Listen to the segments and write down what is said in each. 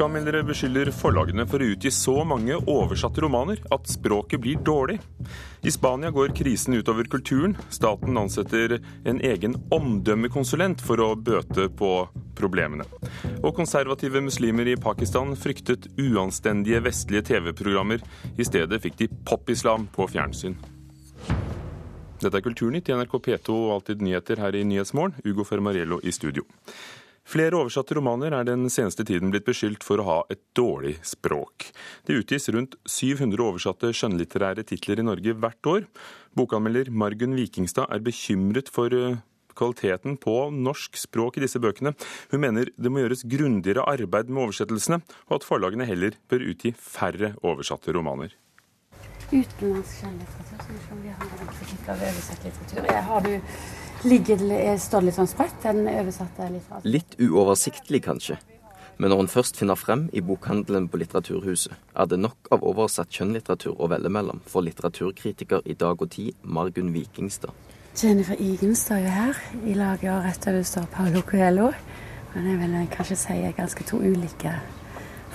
Bokanmeldere beskylder forlagene for å utgi så mange oversatte romaner at språket blir dårlig. I Spania går krisen utover kulturen. Staten ansetter en egen omdømmekonsulent for å bøte på problemene. Og konservative muslimer i Pakistan fryktet uanstendige vestlige TV-programmer. I stedet fikk de pop-islam på fjernsyn. Dette er Kulturnytt i NRK P2 og Alltid nyheter her i Nyhetsmorgen. Ugo Fermariello i studio. Flere oversatte romaner er den seneste tiden blitt beskyldt for å ha et dårlig språk. Det utgis rundt 700 oversatte skjønnlitterære titler i Norge hvert år. Bokanmelder Margunn Vikingstad er bekymret for eh, kvaliteten på norsk språk i disse bøkene. Hun mener det må gjøres grundigere arbeid med oversettelsene, og at forlagene heller bør utgi færre oversatte romaner. Utenlandsk skjønnlitteratur, som vi har oversatt litteratur. Har du Ligger, står det litt sånn spredt, den oversatte litteraturen? Litt uoversiktlig, kanskje. Men når hun først finner frem i bokhandelen på Litteraturhuset, er det nok av oversatt kjønnlitteratur å velge mellom for litteraturkritiker i Dag og Tid, Margunn Vikingstad. Jennifer Igenstad står jo her, i laget rett over står Paulo Coelho. Men jeg vil kanskje si er ganske to ulike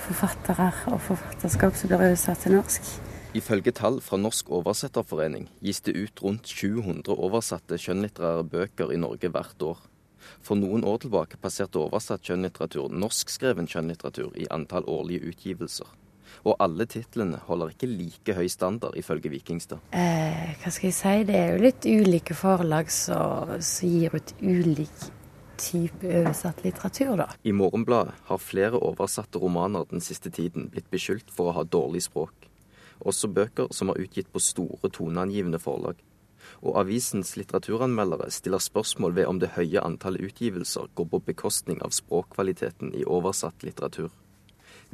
forfattere og forfatterskap som blir oversatt til norsk. Ifølge tall fra Norsk oversetterforening gis det ut rundt 700 oversatte skjønnlitterære bøker i Norge hvert år. For noen år tilbake passerte oversatt kjønnlitteratur norskskreven kjønnlitteratur i antall årlige utgivelser. Og alle titlene holder ikke like høy standard, ifølge Vikingstad. Eh, hva skal jeg si, det er jo litt ulike forlag som gir ut ulik type oversatt litteratur, da. I Morgenbladet har flere oversatte romaner den siste tiden blitt beskyldt for å ha dårlig språk også bøker som er utgitt på store, toneangivende forlag. Og avisens litteraturanmeldere stiller spørsmål ved om det høye antallet utgivelser går på bekostning av språkkvaliteten i oversatt litteratur.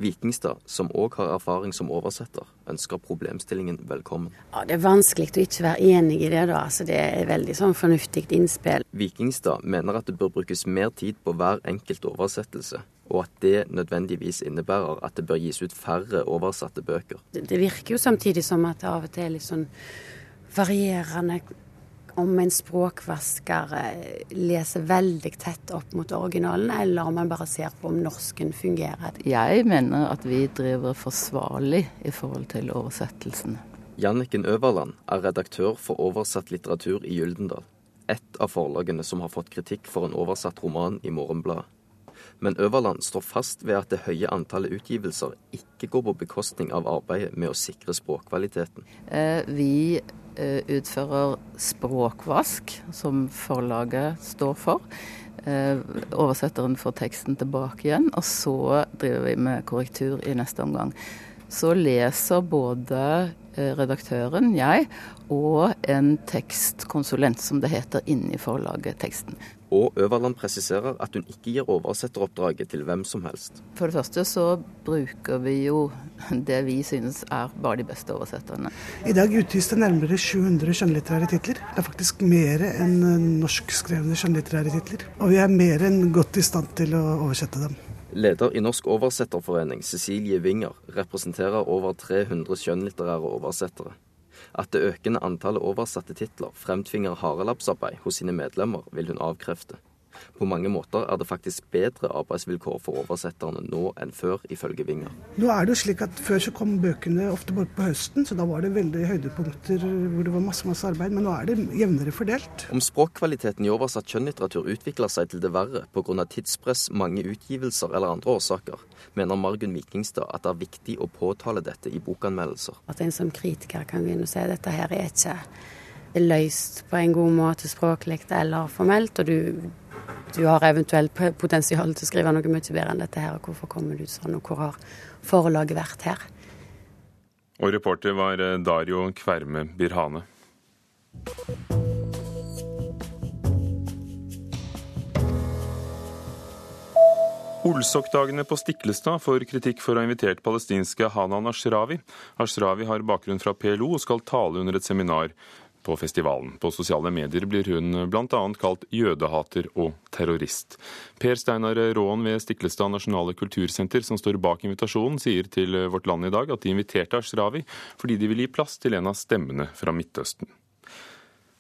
Vikingstad, som òg har erfaring som oversetter, ønsker problemstillingen velkommen. Ja, Det er vanskelig å ikke være enig i det, da. Altså, det er veldig sånn fornuftig innspill. Vikingstad mener at det bør brukes mer tid på hver enkelt oversettelse, og at det nødvendigvis innebærer at det bør gis ut færre oversatte bøker. Det, det virker jo samtidig som at det av og til er litt sånn varierende om en språkvasker eh, leser veldig tett opp mot originalen, eller om man bare ser på om norsken fungerer. Jeg mener at vi driver forsvarlig i forhold til oversettelsen. Janniken Øverland er redaktør for oversatt litteratur i Gyldendal. Et av forlagene som har fått kritikk for en oversatt roman i Morgenbladet. Men Øverland står fast ved at det høye antallet utgivelser ikke går på bekostning av arbeidet med å sikre språkkvaliteten. Eh, vi Eh, utfører språkvask, som forlaget står for. Eh, oversetteren får teksten tilbake igjen, og så driver vi med korrektur i neste omgang. Så leser både redaktøren, jeg, og en tekstkonsulent, som det heter, inni forlaget teksten. Og Øverland presiserer at hun ikke gir oversetteroppdraget til hvem som helst. For det første så bruker vi jo det vi synes er bare de beste oversetterne. I dag utgis det nærmere 700 skjønnlitterære titler. Det er faktisk mer enn norskskrevne skjønnlitterære titler. Og vi er mer enn godt i stand til å oversette dem. Leder i Norsk oversetterforening, Cecilie Winger, representerer over 300 skjønnlitterære oversettere. At det økende antallet oversatte titler fremtvinger harelapsarbeid hos sine medlemmer, vil hun avkrefte. På mange måter er det faktisk bedre arbeidsvilkår for oversetterne nå enn før, ifølge Winger. Nå er det jo slik at Før så kom bøkene ofte bare på høsten, så da var det veldig høydepunkter hvor det var masse masse arbeid. Men nå er det jevnere fordelt. Om språkkvaliteten i oversatt kjønnlitteratur utvikler seg til det verre pga. tidspress, mange utgivelser eller andre årsaker, mener Margunn Vikingstad at det er viktig å påtale dette i bokanmeldelser. At en som kritiker kan begynne å se si at dette her er ikke løst på en god måte språklig eller formelt, og du du har eventuelt potensial til å skrive noe mye bedre enn dette her, og hvorfor kommer du sånn, og hvor har forlaget vært her? Og reporter var eh, Dario Kverme Birhane. Olsok-dagene på Stiklestad får kritikk for å ha invitert palestinske Hanan Ashrawi. Ashrawi har bakgrunn fra PLO og skal tale under et seminar på festivalen. På sosiale medier blir hun bl.a. kalt jødehater og terrorist. Per Steinar Råen ved Stiklestad nasjonale kultursenter, som står bak invitasjonen, sier til Vårt Land i dag at de inviterte Ashrawi fordi de vil gi plass til en av stemmene fra Midtøsten.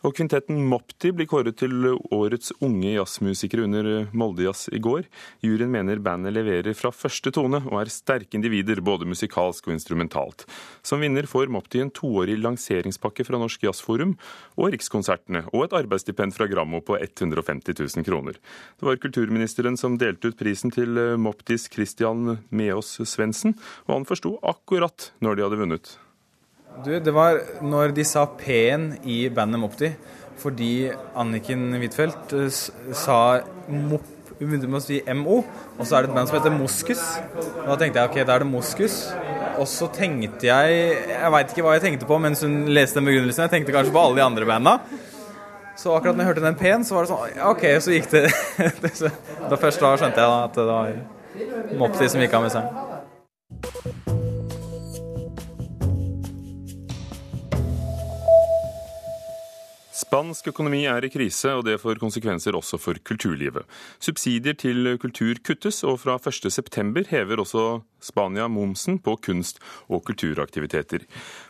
Og kvintetten Mopti blir kåret til årets unge jazzmusikere under Moldejazz i går. Juryen mener bandet leverer fra første tone og er sterke individer, både musikalsk og instrumentalt. Som vinner får Mopti en toårig lanseringspakke fra Norsk Jazzforum og Rikskonsertene, og et arbeidsstipend fra Grammo på 150 000 kroner. Det var kulturministeren som delte ut prisen til Moptis Christian Meås Svendsen, og han forsto akkurat når de hadde vunnet. Du, det var når de sa P-en i bandet Mopti, fordi Anniken Huitfeldt eh, sa Mop hun begynte med å si MO, og så er det et band som heter Moskus. Og da tenkte jeg ok, da er det Moskus. Og så tenkte jeg Jeg veit ikke hva jeg tenkte på mens hun leste den begrunnelsen. Jeg tenkte kanskje på alle de andre banda. Så akkurat når jeg hørte den P-en, så var det sånn OK, så gikk det Da først da skjønte jeg at det var Mopti som gikk av med seg. Spansk økonomi er i krise, og det får konsekvenser også for kulturlivet. Subsidier til kultur kuttes, og fra 1.9 hever også Spania momsen på kunst- og kulturaktiviteter.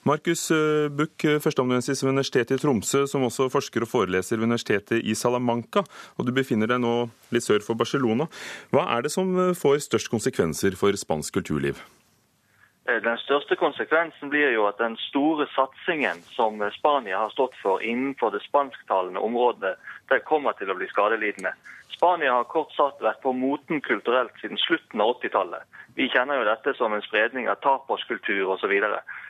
Markus eh, Buch, førsteamanuensis ved Universitetet i Tromsø, som også forsker og foreleser ved Universitetet i Salamanca, og du befinner deg nå litt sør for Barcelona. Hva er det som eh, får størst konsekvenser for spansk kulturliv? Eh, den største konsekvensen blir jo at den store satsingen som Spania har stått for innenfor det spansktalende området, det kommer til å bli skadelidende. Spania har kort sagt vært på moten kulturelt siden slutten av 80-tallet. Vi kjenner jo dette som en spredning av taperskultur osv.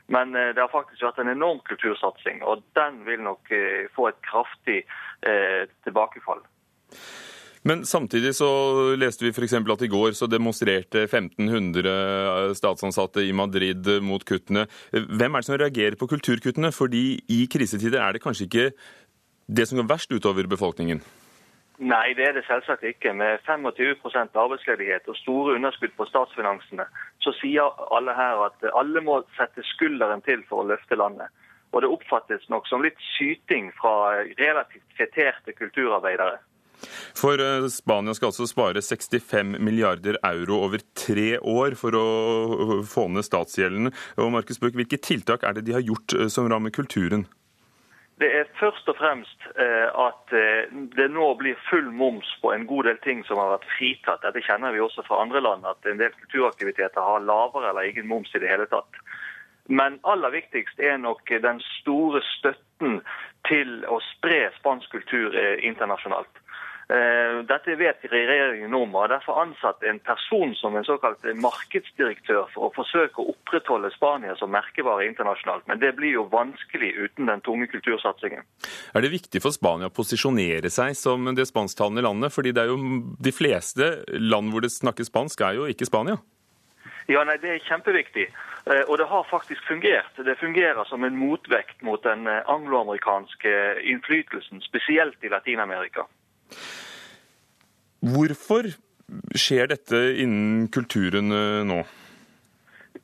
Men eh, det har faktisk vært en enorm kultursatsing, og den vil nok eh, få et kraftig eh, tilbakefall. Men samtidig så leste vi f.eks. at i går så demonstrerte 1500 statsansatte i Madrid mot kuttene. Hvem er det som reagerer på kulturkuttene? Fordi i krisetider er det kanskje ikke det som går verst utover befolkningen? Nei, det er det selvsagt ikke. Med 25% arbeidsledighet og store underskudd på statsfinansene, så sier alle her at alle må sette skulderen til for å løfte landet. Og det oppfattes nok som litt syting fra relativt feterte kulturarbeidere. For eh, Spania skal altså spare 65 milliarder euro over tre år for å få ned statsgjelden. Og Markus Bøck, Hvilke tiltak er det de har gjort eh, som rammer kulturen? Det er først og fremst eh, at det nå blir full moms på en god del ting som har vært fritatt. Dette kjenner vi også fra andre land, at en del kulturaktiviteter har lavere eller ingen moms i det hele tatt. Men aller viktigst er nok den store støtten til å spre spansk kultur internasjonalt. Eh, dette vet regjeringen om, og derfor ansatt en person som en såkalt markedsdirektør for å forsøke å opprettholde Spania som merkevare internasjonalt. Men det blir jo vanskelig uten den tunge kultursatsingen. Er det viktig for Spania å posisjonere seg som det spansktalende landet? Fordi det er jo de fleste land hvor det snakkes spansk, er jo ikke Spania? Ja, nei, Det er kjempeviktig. Eh, og det har faktisk fungert. Det fungerer som en motvekt mot den eh, angloamerikanske innflytelsen, spesielt i Latin-Amerika. Hvorfor skjer dette innen kulturen nå?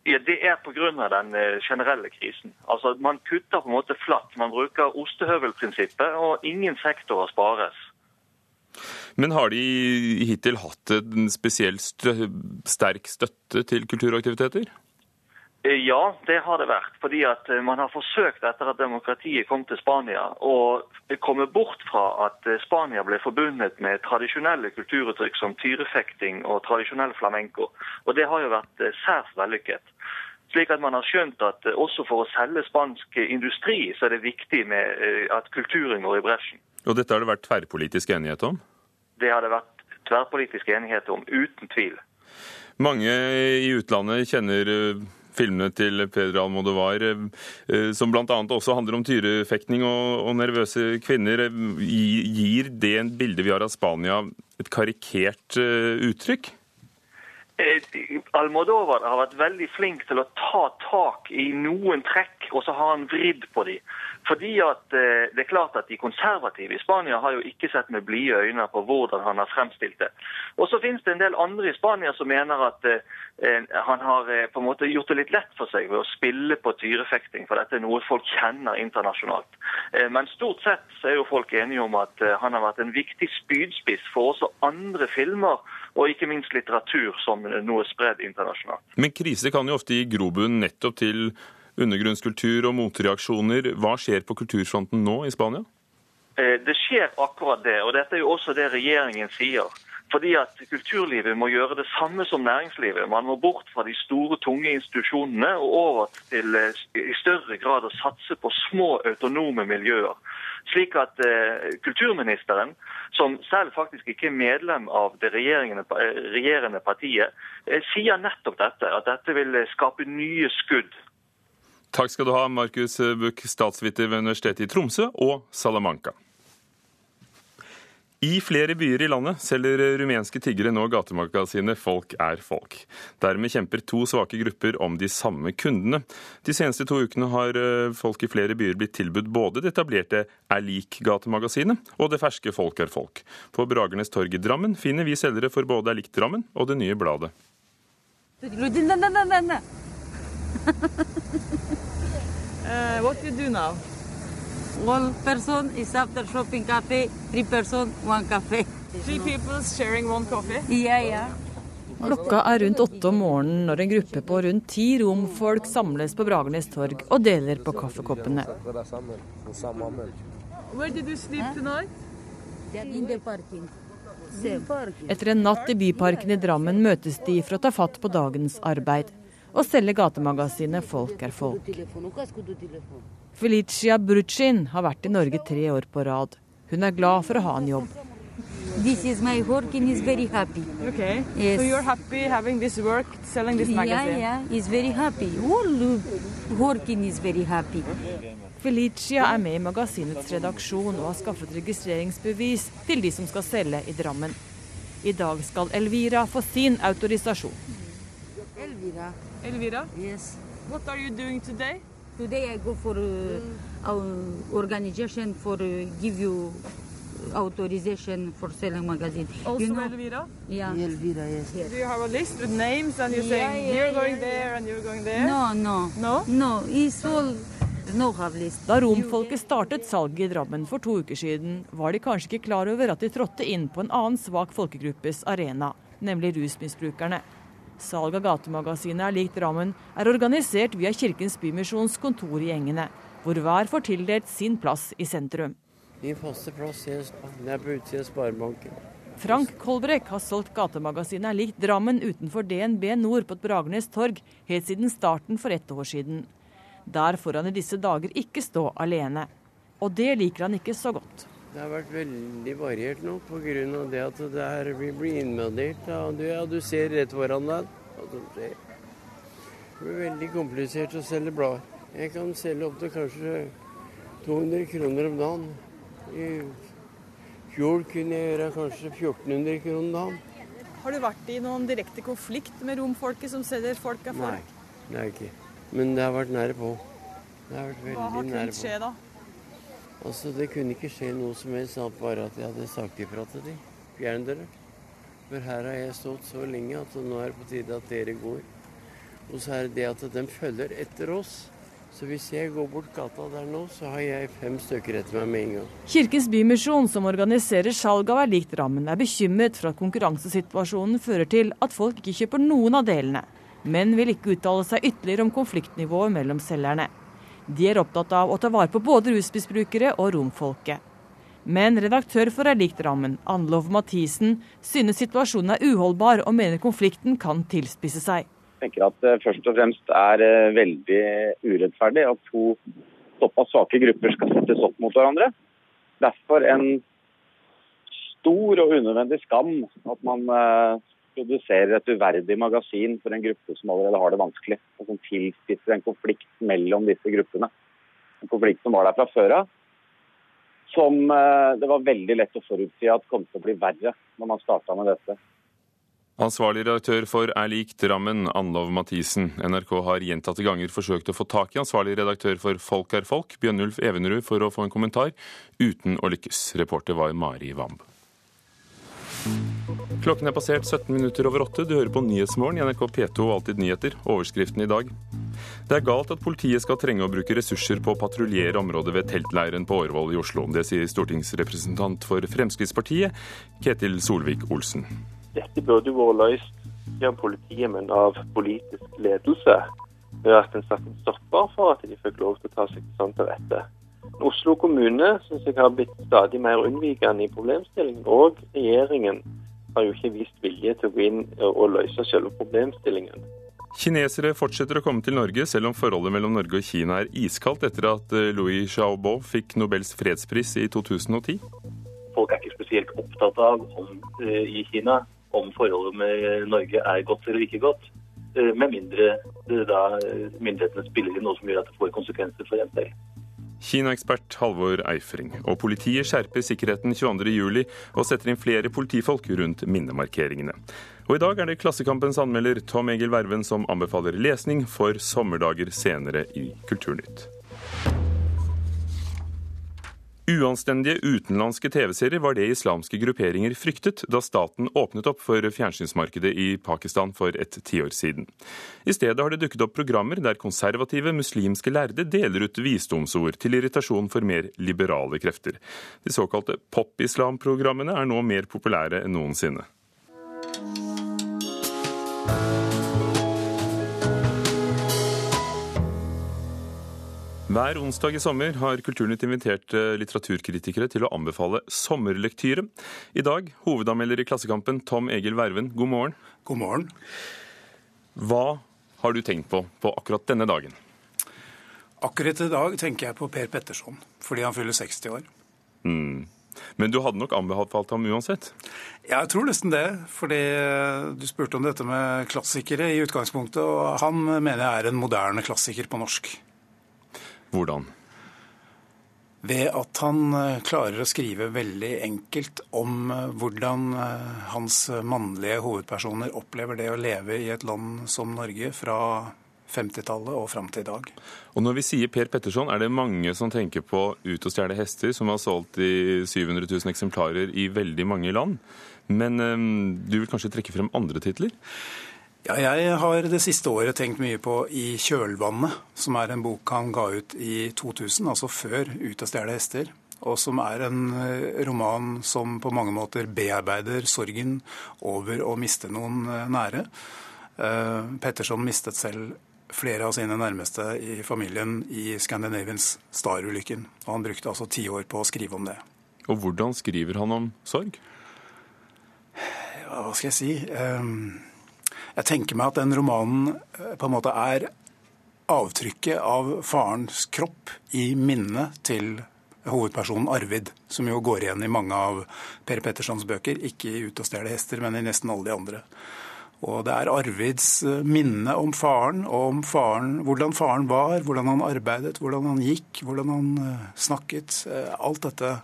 Ja, Det er pga. den eh, generelle krisen. Altså, Man kutter på en måte flatt. Man bruker ostehøvelprinsippet, og ingen sektorer spares. Men har de hittil hatt en spesielt sterk støtte til kulturaktiviteter? Eh, ja, det har det vært. Fordi at eh, man har forsøkt etter at demokratiet kom til Spania, å komme bort fra at eh, Spania ble forbundet med tradisjonelle kulturuttrykk som tyrefekting og tradisjonell flamenco. Og det har jo vært særs vellykket. Slik at man har skjønt at også for å selge spansk industri, så er det viktig med at kulturen går i bresjen. Og dette har det vært tverrpolitisk enighet om? Det har det vært tverrpolitisk enighet om, uten tvil. Mange i utlandet kjenner filmene til Pedro Almodovar, eh, som bl.a. også handler om tyrefekting og, og nervøse kvinner. Gir det en bilde vi har av Spania, et karikert eh, uttrykk? Eh, Almodovar har vært veldig flink til å ta tak i noen trekk, og så har han vridd på dem. Fordi at eh, det er klart at De konservative i Spania har jo ikke sett med blide øyne på hvordan han har fremstilt det. Og Så finnes det en del andre i Spania som mener at eh, han har eh, på en måte gjort det litt lett for seg ved å spille på tyrefekting, for dette er noe folk kjenner internasjonalt. Men stort sett så er jo folk enige om at han har vært en viktig spydspiss for også andre filmer, og ikke minst litteratur, som noe spredd internasjonalt. Men krise kan jo ofte gi grobunn nettopp til undergrunnskultur og motreaksjoner. Hva skjer på kulturfronten nå i Spania? Det skjer akkurat det, og dette er jo også det regjeringen sier. Fordi at kulturlivet må gjøre det samme som næringslivet. Man må bort fra de store, tunge institusjonene og over til i større grad å satse på små, autonome miljøer. Slik at eh, kulturministeren, som selv faktisk ikke er medlem av det regjerende partiet, eh, sier nettopp dette. At dette vil skape nye skudd. Takk skal du ha, Markus Buch, statsviter ved Universitetet i Tromsø og Salamanca. I flere byer i landet selger rumenske tiggere nå gatemagasinet Folk er folk. Dermed kjemper to svake grupper om de samme kundene. De seneste to ukene har eh, folk i flere byer blitt tilbudt både det etablerte Er lik-gatemagasinet og det ferske Folk er folk. På Bragernes torg i Drammen finner vi selgere for både Er likt Drammen og det nye bladet. uh, what do you do now? One person is after shopping cafe, three person, one cafe. Three people sharing one coffee? Yeah, yeah. Klokka er rundt åtte om morgenen når en gruppe på rundt ti romfolk samles på Bragernes torg og deler på kaffekoppene. Etter en natt i Byparken i Drammen møtes de for å ta fatt på dagens arbeid og selge gatemagasinet Folk er folk. Felicia Brucin har vært i Norge tre år på rad. Hun er glad for å ha en jobb. This is my work and is very happy. Okay. Yes. So you're happy having this work, selling this magazine? Yeah, yeah, is very happy. All working is very happy. Felicia er med i magasinets redaksjon og har skaffet registreringsbevis til de som skal selge i Drammen. I dag skal Elvira få sin autorisasjon. Elvira. Elvira? Yes. What are you doing today? Today I go for uh, our organization for uh, give you authorization for selling magazine. Also you know? Elvira? Yeah. Elvira, yes. yes. Do you have a list with names and you're yeah, saying yeah, you're going yeah, there and you're going there? No, no. No? No, it's all da romfolket startet salget i Drammen for to uker siden, var de kanskje ikke klar over at de trådte inn på en annen svak folkegruppes arena, nemlig rusmisbrukerne. Salg av gatemagasinet er lik Drammen er organisert via Kirkens Bymisjons kontor i Engene, hvor hver får tildelt sin plass i sentrum. Min faste plass er på utsiden av Sparebanken. Frank Kolbrekk har solgt gatemagasinet er lik Drammen utenfor DNB Nord på et Bragernes torg helt siden starten for ett år siden. Der får han i disse dager ikke stå alene. Og det liker han ikke så godt. Det har vært veldig variert nå pga. det at det her, vi blir invadert. Ja, du, ja, du ser rett foran deg hva som skjer. Det blir veldig komplisert å selge blader. Jeg kan selge opptil kanskje 200 kroner om dagen. I fjor kunne jeg gjøre kanskje 1400 kroner om dagen. Har du vært i noen direkte konflikt med romfolket som selger folk av folk? Nei, det har jeg ikke. Men det har vært nære på. Det har vært veldig Hva har kunnet skje da? Altså, Det kunne ikke skje noe som helst, bare at jeg hadde sagt ifra til dem. Fjern dere. For her har jeg stått så lenge at nå er det på tide at dere går. Og så er det det at de følger etter oss. Så hvis jeg går bort gata der nå, så har jeg fem stykker etter meg med en gang. Kirkens Bymisjon, som organiserer salg av likt rammen, er bekymret for at konkurransesituasjonen fører til at folk ikke kjøper noen av delene, men vil ikke uttale seg ytterligere om konfliktnivået mellom selgerne. De er opptatt av å ta vare på både rusmisbrukere og romfolket. Men redaktør for Erlikt-rammen, Anlov Mathisen, synes situasjonen er uholdbar og mener konflikten kan tilspisse seg. Jeg tenker at det først og fremst er eh, veldig urettferdig at to såpass svake grupper skal settes opp mot hverandre. Derfor en stor og unødvendig skam at man eh, produserer et uverdig magasin for en gruppe som allerede har det vanskelig, og som tilspisser en konflikt mellom disse gruppene. En konflikt som var der fra før av, som eh, det var veldig lett å forutsi at kom til å bli verre når man starta med dette. Ansvarlig redaktør for Er lik Drammen, Anlov Mathisen. NRK har gjentatte ganger forsøkt å få tak i ansvarlig redaktør for Folk er folk, Bjørnulf Evenrud, for å få en kommentar, uten å lykkes. Reporter var Mari Wamb. Klokken er passert 17 minutter over åtte. Du hører på Nyhetsmorgen i NRK P2 og Alltid nyheter. Overskriften i dag. Det er galt at politiet skal trenge å bruke ressurser på å patruljere området ved teltleiren på Årvoll i Oslo. Det sier stortingsrepresentant for Fremskrittspartiet, Ketil Solvik-Olsen. Dette burde vært løst ikke av politiet, men av politisk ledelse. Ved at en satte en stopper for at de fikk lov til å ta seg sånn til rette. Oslo kommune synes jeg har blitt stadig mer unnvikende i problemstillingen. Og regjeringen har jo ikke vist vilje til å gå inn og løse selve problemstillingen. Kinesere fortsetter å komme til Norge, selv om forholdet mellom Norge og Kina er iskaldt etter at eh, Louis Xiaobo fikk Nobels fredspris i 2010. Folk er ikke spesielt opptatt av om, eh, i Kina om forholdet med Norge er godt eller ikke godt. Eh, med mindre da myndighetene spiller inn noe som gjør at det får konsekvenser for en selv. Kina-ekspert Halvor Eifring. Og politiet skjerper sikkerheten 22.07 og setter inn flere politifolk rundt minnemarkeringene. Og i dag er det Klassekampens anmelder Tom Egil Verven som anbefaler lesning for sommerdager senere i Kulturnytt. Uanstendige utenlandske TV-serier var det islamske grupperinger fryktet da staten åpnet opp for fjernsynsmarkedet i Pakistan for et tiår siden. I stedet har det dukket opp programmer der konservative muslimske lærde deler ut visdomsord til irritasjon for mer liberale krefter. De såkalte pop-islam-programmene er nå mer populære enn noensinne. Hver onsdag i sommer har Kulturnytt invitert eh, litteraturkritikere til å anbefale sommerlektyre. I dag hovedanmelder i Klassekampen Tom Egil Verven, god morgen. God morgen. Hva har du tenkt på på akkurat denne dagen? Akkurat i dag tenker jeg på Per Petterson, fordi han fyller 60 år. Mm. Men du hadde nok anbefalt ham uansett? Jeg tror nesten det. Fordi du spurte om dette med klassikere i utgangspunktet, og han mener jeg er en moderne klassiker på norsk. Hvordan? Ved at han eh, klarer å skrive veldig enkelt om eh, hvordan eh, hans mannlige hovedpersoner opplever det å leve i et land som Norge fra 50-tallet og fram til i dag. Og Når vi sier Per Petterson, er det mange som tenker på Ut og stjele hester, som har solgt i 700 000 eksemplarer i veldig mange land. Men um, du vil kanskje trekke frem andre titler? Ja, jeg har det siste året tenkt mye på I kjølvannet, som er en bok han ga ut i 2000, altså før Ut og stjele hester. Og som er en eh, roman som på mange måter bearbeider sorgen over å miste noen eh, nære. Uh, Petterson mistet selv flere av sine nærmeste i familien i Scandinavians Star-ulykken. Og han brukte altså ti år på å skrive om det. Og hvordan skriver han om sorg? Ja, hva skal jeg si? Um, jeg tenker meg at den romanen eh, på en måte er avtrykket av farens kropp i minnet til hovedpersonen Arvid, som jo går igjen i mange av Per Pettersons bøker. Ikke i 'Ut og stjele hester', men i nesten alle de andre. Og det er Arvids eh, minne om faren, og om faren, hvordan faren var, hvordan han arbeidet, hvordan han gikk, hvordan han eh, snakket. Alt dette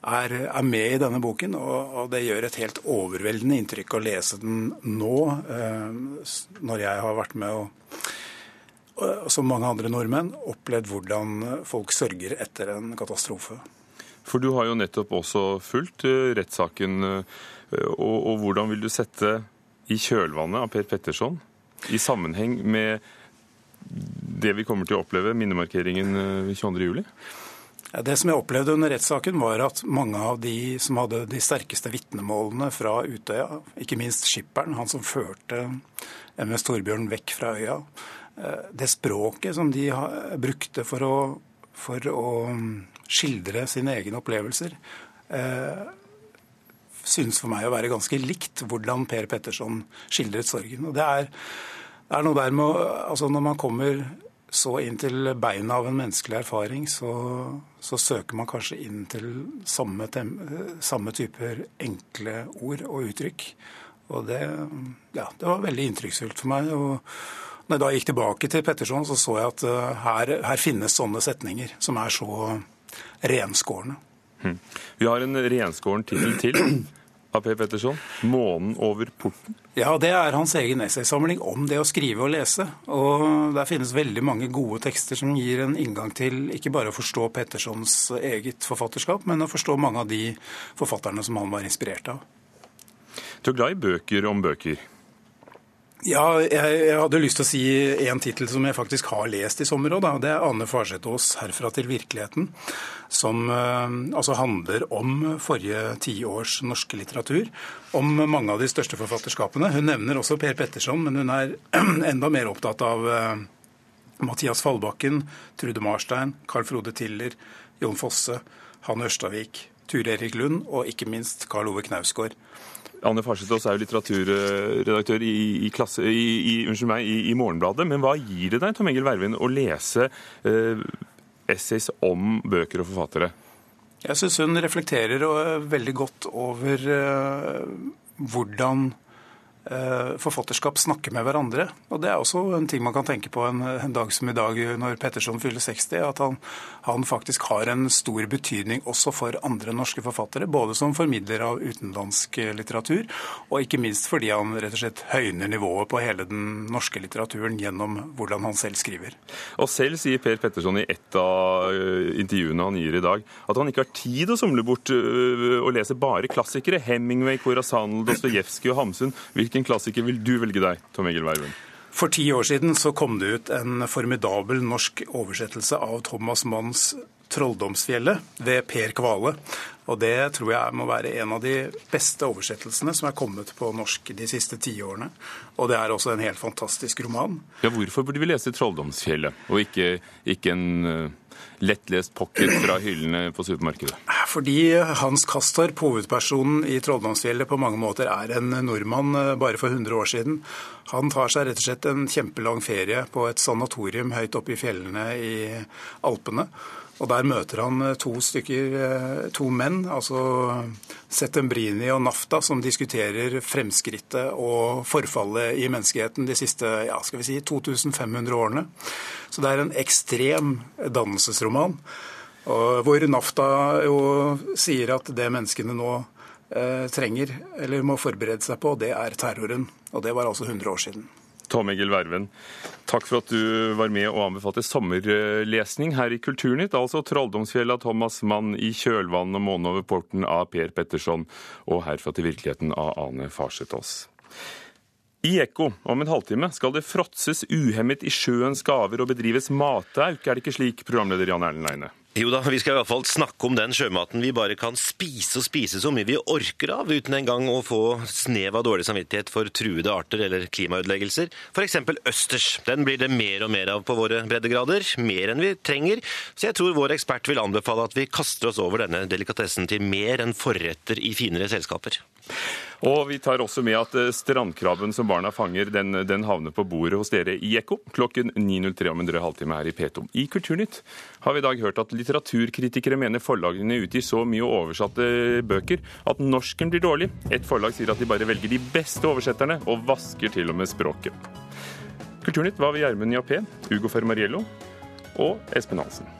er, er, med i denne boken, og, og, det gjør et helt overveldende inntrykk å lese den nå, eh, når jeg har vært med og, og, som mange andre nordmenn, opplevd hvordan folk sørger etter en katastrofe. For du har jo nettopp også fulgt uh, rettssaken, uh, og, og, hvordan vil du sette i kjølvannet av Per Petterson i sammenheng med det vi kommer til å oppleve, minnemarkeringen uh, 22.07? Det som jeg opplevde under rettssaken, var at mange av de som hadde de sterkeste vitnemålene fra Utøya, ikke minst skipperen, han som førte MS Torbjørn vekk fra øya, eh, det språket som de brukte for å, for å mm, skildre sine egne opplevelser, eh, synes for meg å være ganske likt hvordan Per Petterson skildret sorgen. Og det er, er noe der med altså Når man kommer så inn til beina av en menneskelig erfaring, så, så søker man kanskje inn til samme, samme, typer enkle ord og uttrykk. Og det, ja, det var veldig inntrykksfullt for meg. Og når jeg da gikk tilbake til Petterson, så så jeg at uh, her, her, finnes sånne setninger som er så renskårne. Hm. Vi har en renskåren tittel til. av Per Petterson, 'Månen over porten'? Ja, det er hans egen essaysamling om det å skrive og lese. Og der finnes veldig mange gode tekster som gir en inngang til ikke bare å forstå Pettersons eget forfatterskap, men å forstå mange av de forfatterne som han var inspirert av. Du er glad i bøker om bøker? Ja, jeg, jeg, hadde lyst til å si en tittel som jeg faktisk har lest i sommer òg. Det er Anne Farsetås 'Herfra til virkeligheten', som eh, altså handler om forrige tiårs norske litteratur. Om mange av de største forfatterskapene. Hun nevner også Per Petterson, men hun er enda mer opptatt av eh, Mathias Fallbakken, Trude Marstein, Carl Frode Tiller, Jon Fosse, Hanne Ørstavik, Ture Erik Lund og ikke minst Karl Ove Knausgård. Anne Farsetås er jo litteraturredaktør i, i, klasse, i, meg, i, Morgenbladet. Men hva gir det deg, Tom Engel Vervin, å lese eh, essays om bøker og forfattere? Jeg syns hun reflekterer eh, veldig godt over eh, hvordan forfatterskap snakke med hverandre. Og Det er også en ting man kan tenke på en, en dag som i dag når Petterson fyller 60. At han, han, faktisk har en stor betydning også for andre norske forfattere. Både som formidler av utenlandsk litteratur, og ikke minst fordi han rett og slett høyner nivået på hele den norske litteraturen gjennom hvordan han selv skriver. Og selv sier Per Petterson i et av eh, intervjuene han gir i dag, at han ikke har tid å somle bort og eh, lese bare klassikere. Hemingway, Corazanel, Dostojevskij og Hamsun. Hvilken klassiker vil du velge deg, Tom Egil Verven? For ti år siden så kom det ut en formidabel norsk oversettelse av Thomas Manns 'Trolldomsfjellet' ved Per Kvale. Og det tror jeg må være en av de beste oversettelsene som er kommet på norsk de siste tiårene. Og det er også en helt fantastisk roman. Ja, Hvorfor burde vi lese 'Trolldomsfjellet', og ikke, ikke en uh lettlest pocket fra hyllene på supermarkedet? Fordi Hans Kastorp, hovedpersonen i 'Trolldomsfjellet', på mange måter er en nordmann eh, bare for 100 år siden. Han tar seg rett og slett en kjempelang ferie på et sanatorium høyt oppe i fjellene i Alpene. Og Der møter han eh, to stykker, eh, to menn, altså Settembrini og Nafta, som diskuterer fremskrittet og forfallet i menneskeheten de siste ja, skal vi si, 2500 årene. Så det er en ekstrem dannelsesroman. Hvor Nafta jo sier at det menneskene nå eh, trenger, eller må forberede seg på, det er terroren. Og det var altså 100 år siden. Tom Egil Verven, takk for at du var med og anbefalte sommerlesning her i Kulturnytt. Altså 'Trolldomsfjell' av Thomas Mann, 'I kjølvannet og 'Månen over porten' av Per Petterson, og 'Herfra til virkeligheten' av Ane Farsetås. I Ekko om en halvtime skal det fråtses uhemmet i sjøens gaver og bedrives matauk, er det ikke slik, programleder Jan Erlend Leine? Jo da, vi skal i hvert fall snakke om den sjømaten vi bare kan spise og spise så mye vi orker av, uten engang å få snev av dårlig samvittighet for truede arter eller klimaødeleggelser. F.eks. østers. Den blir det mer og mer av på våre breddegrader. Mer enn vi trenger. Så jeg tror vår ekspert vil anbefale at vi kaster oss over denne delikatessen til mer enn forretter i finere selskaper. Og vi tar også med at eh, strandkrabben som barna fanger, den, den havner på bordet hos dere i Ekko klokken 9.03 om en drøy halvtime her i P2. I Kulturnytt har vi i dag hørt at litteraturkritikere mener forlagene utgir så mye oversatte bøker at norsken blir dårlig. Et forlag sier at de bare velger de beste oversetterne, og vasker til og med språket. Kulturnytt var ved Gjermund Jappé, Ugo Fermariello og Espen Hansen.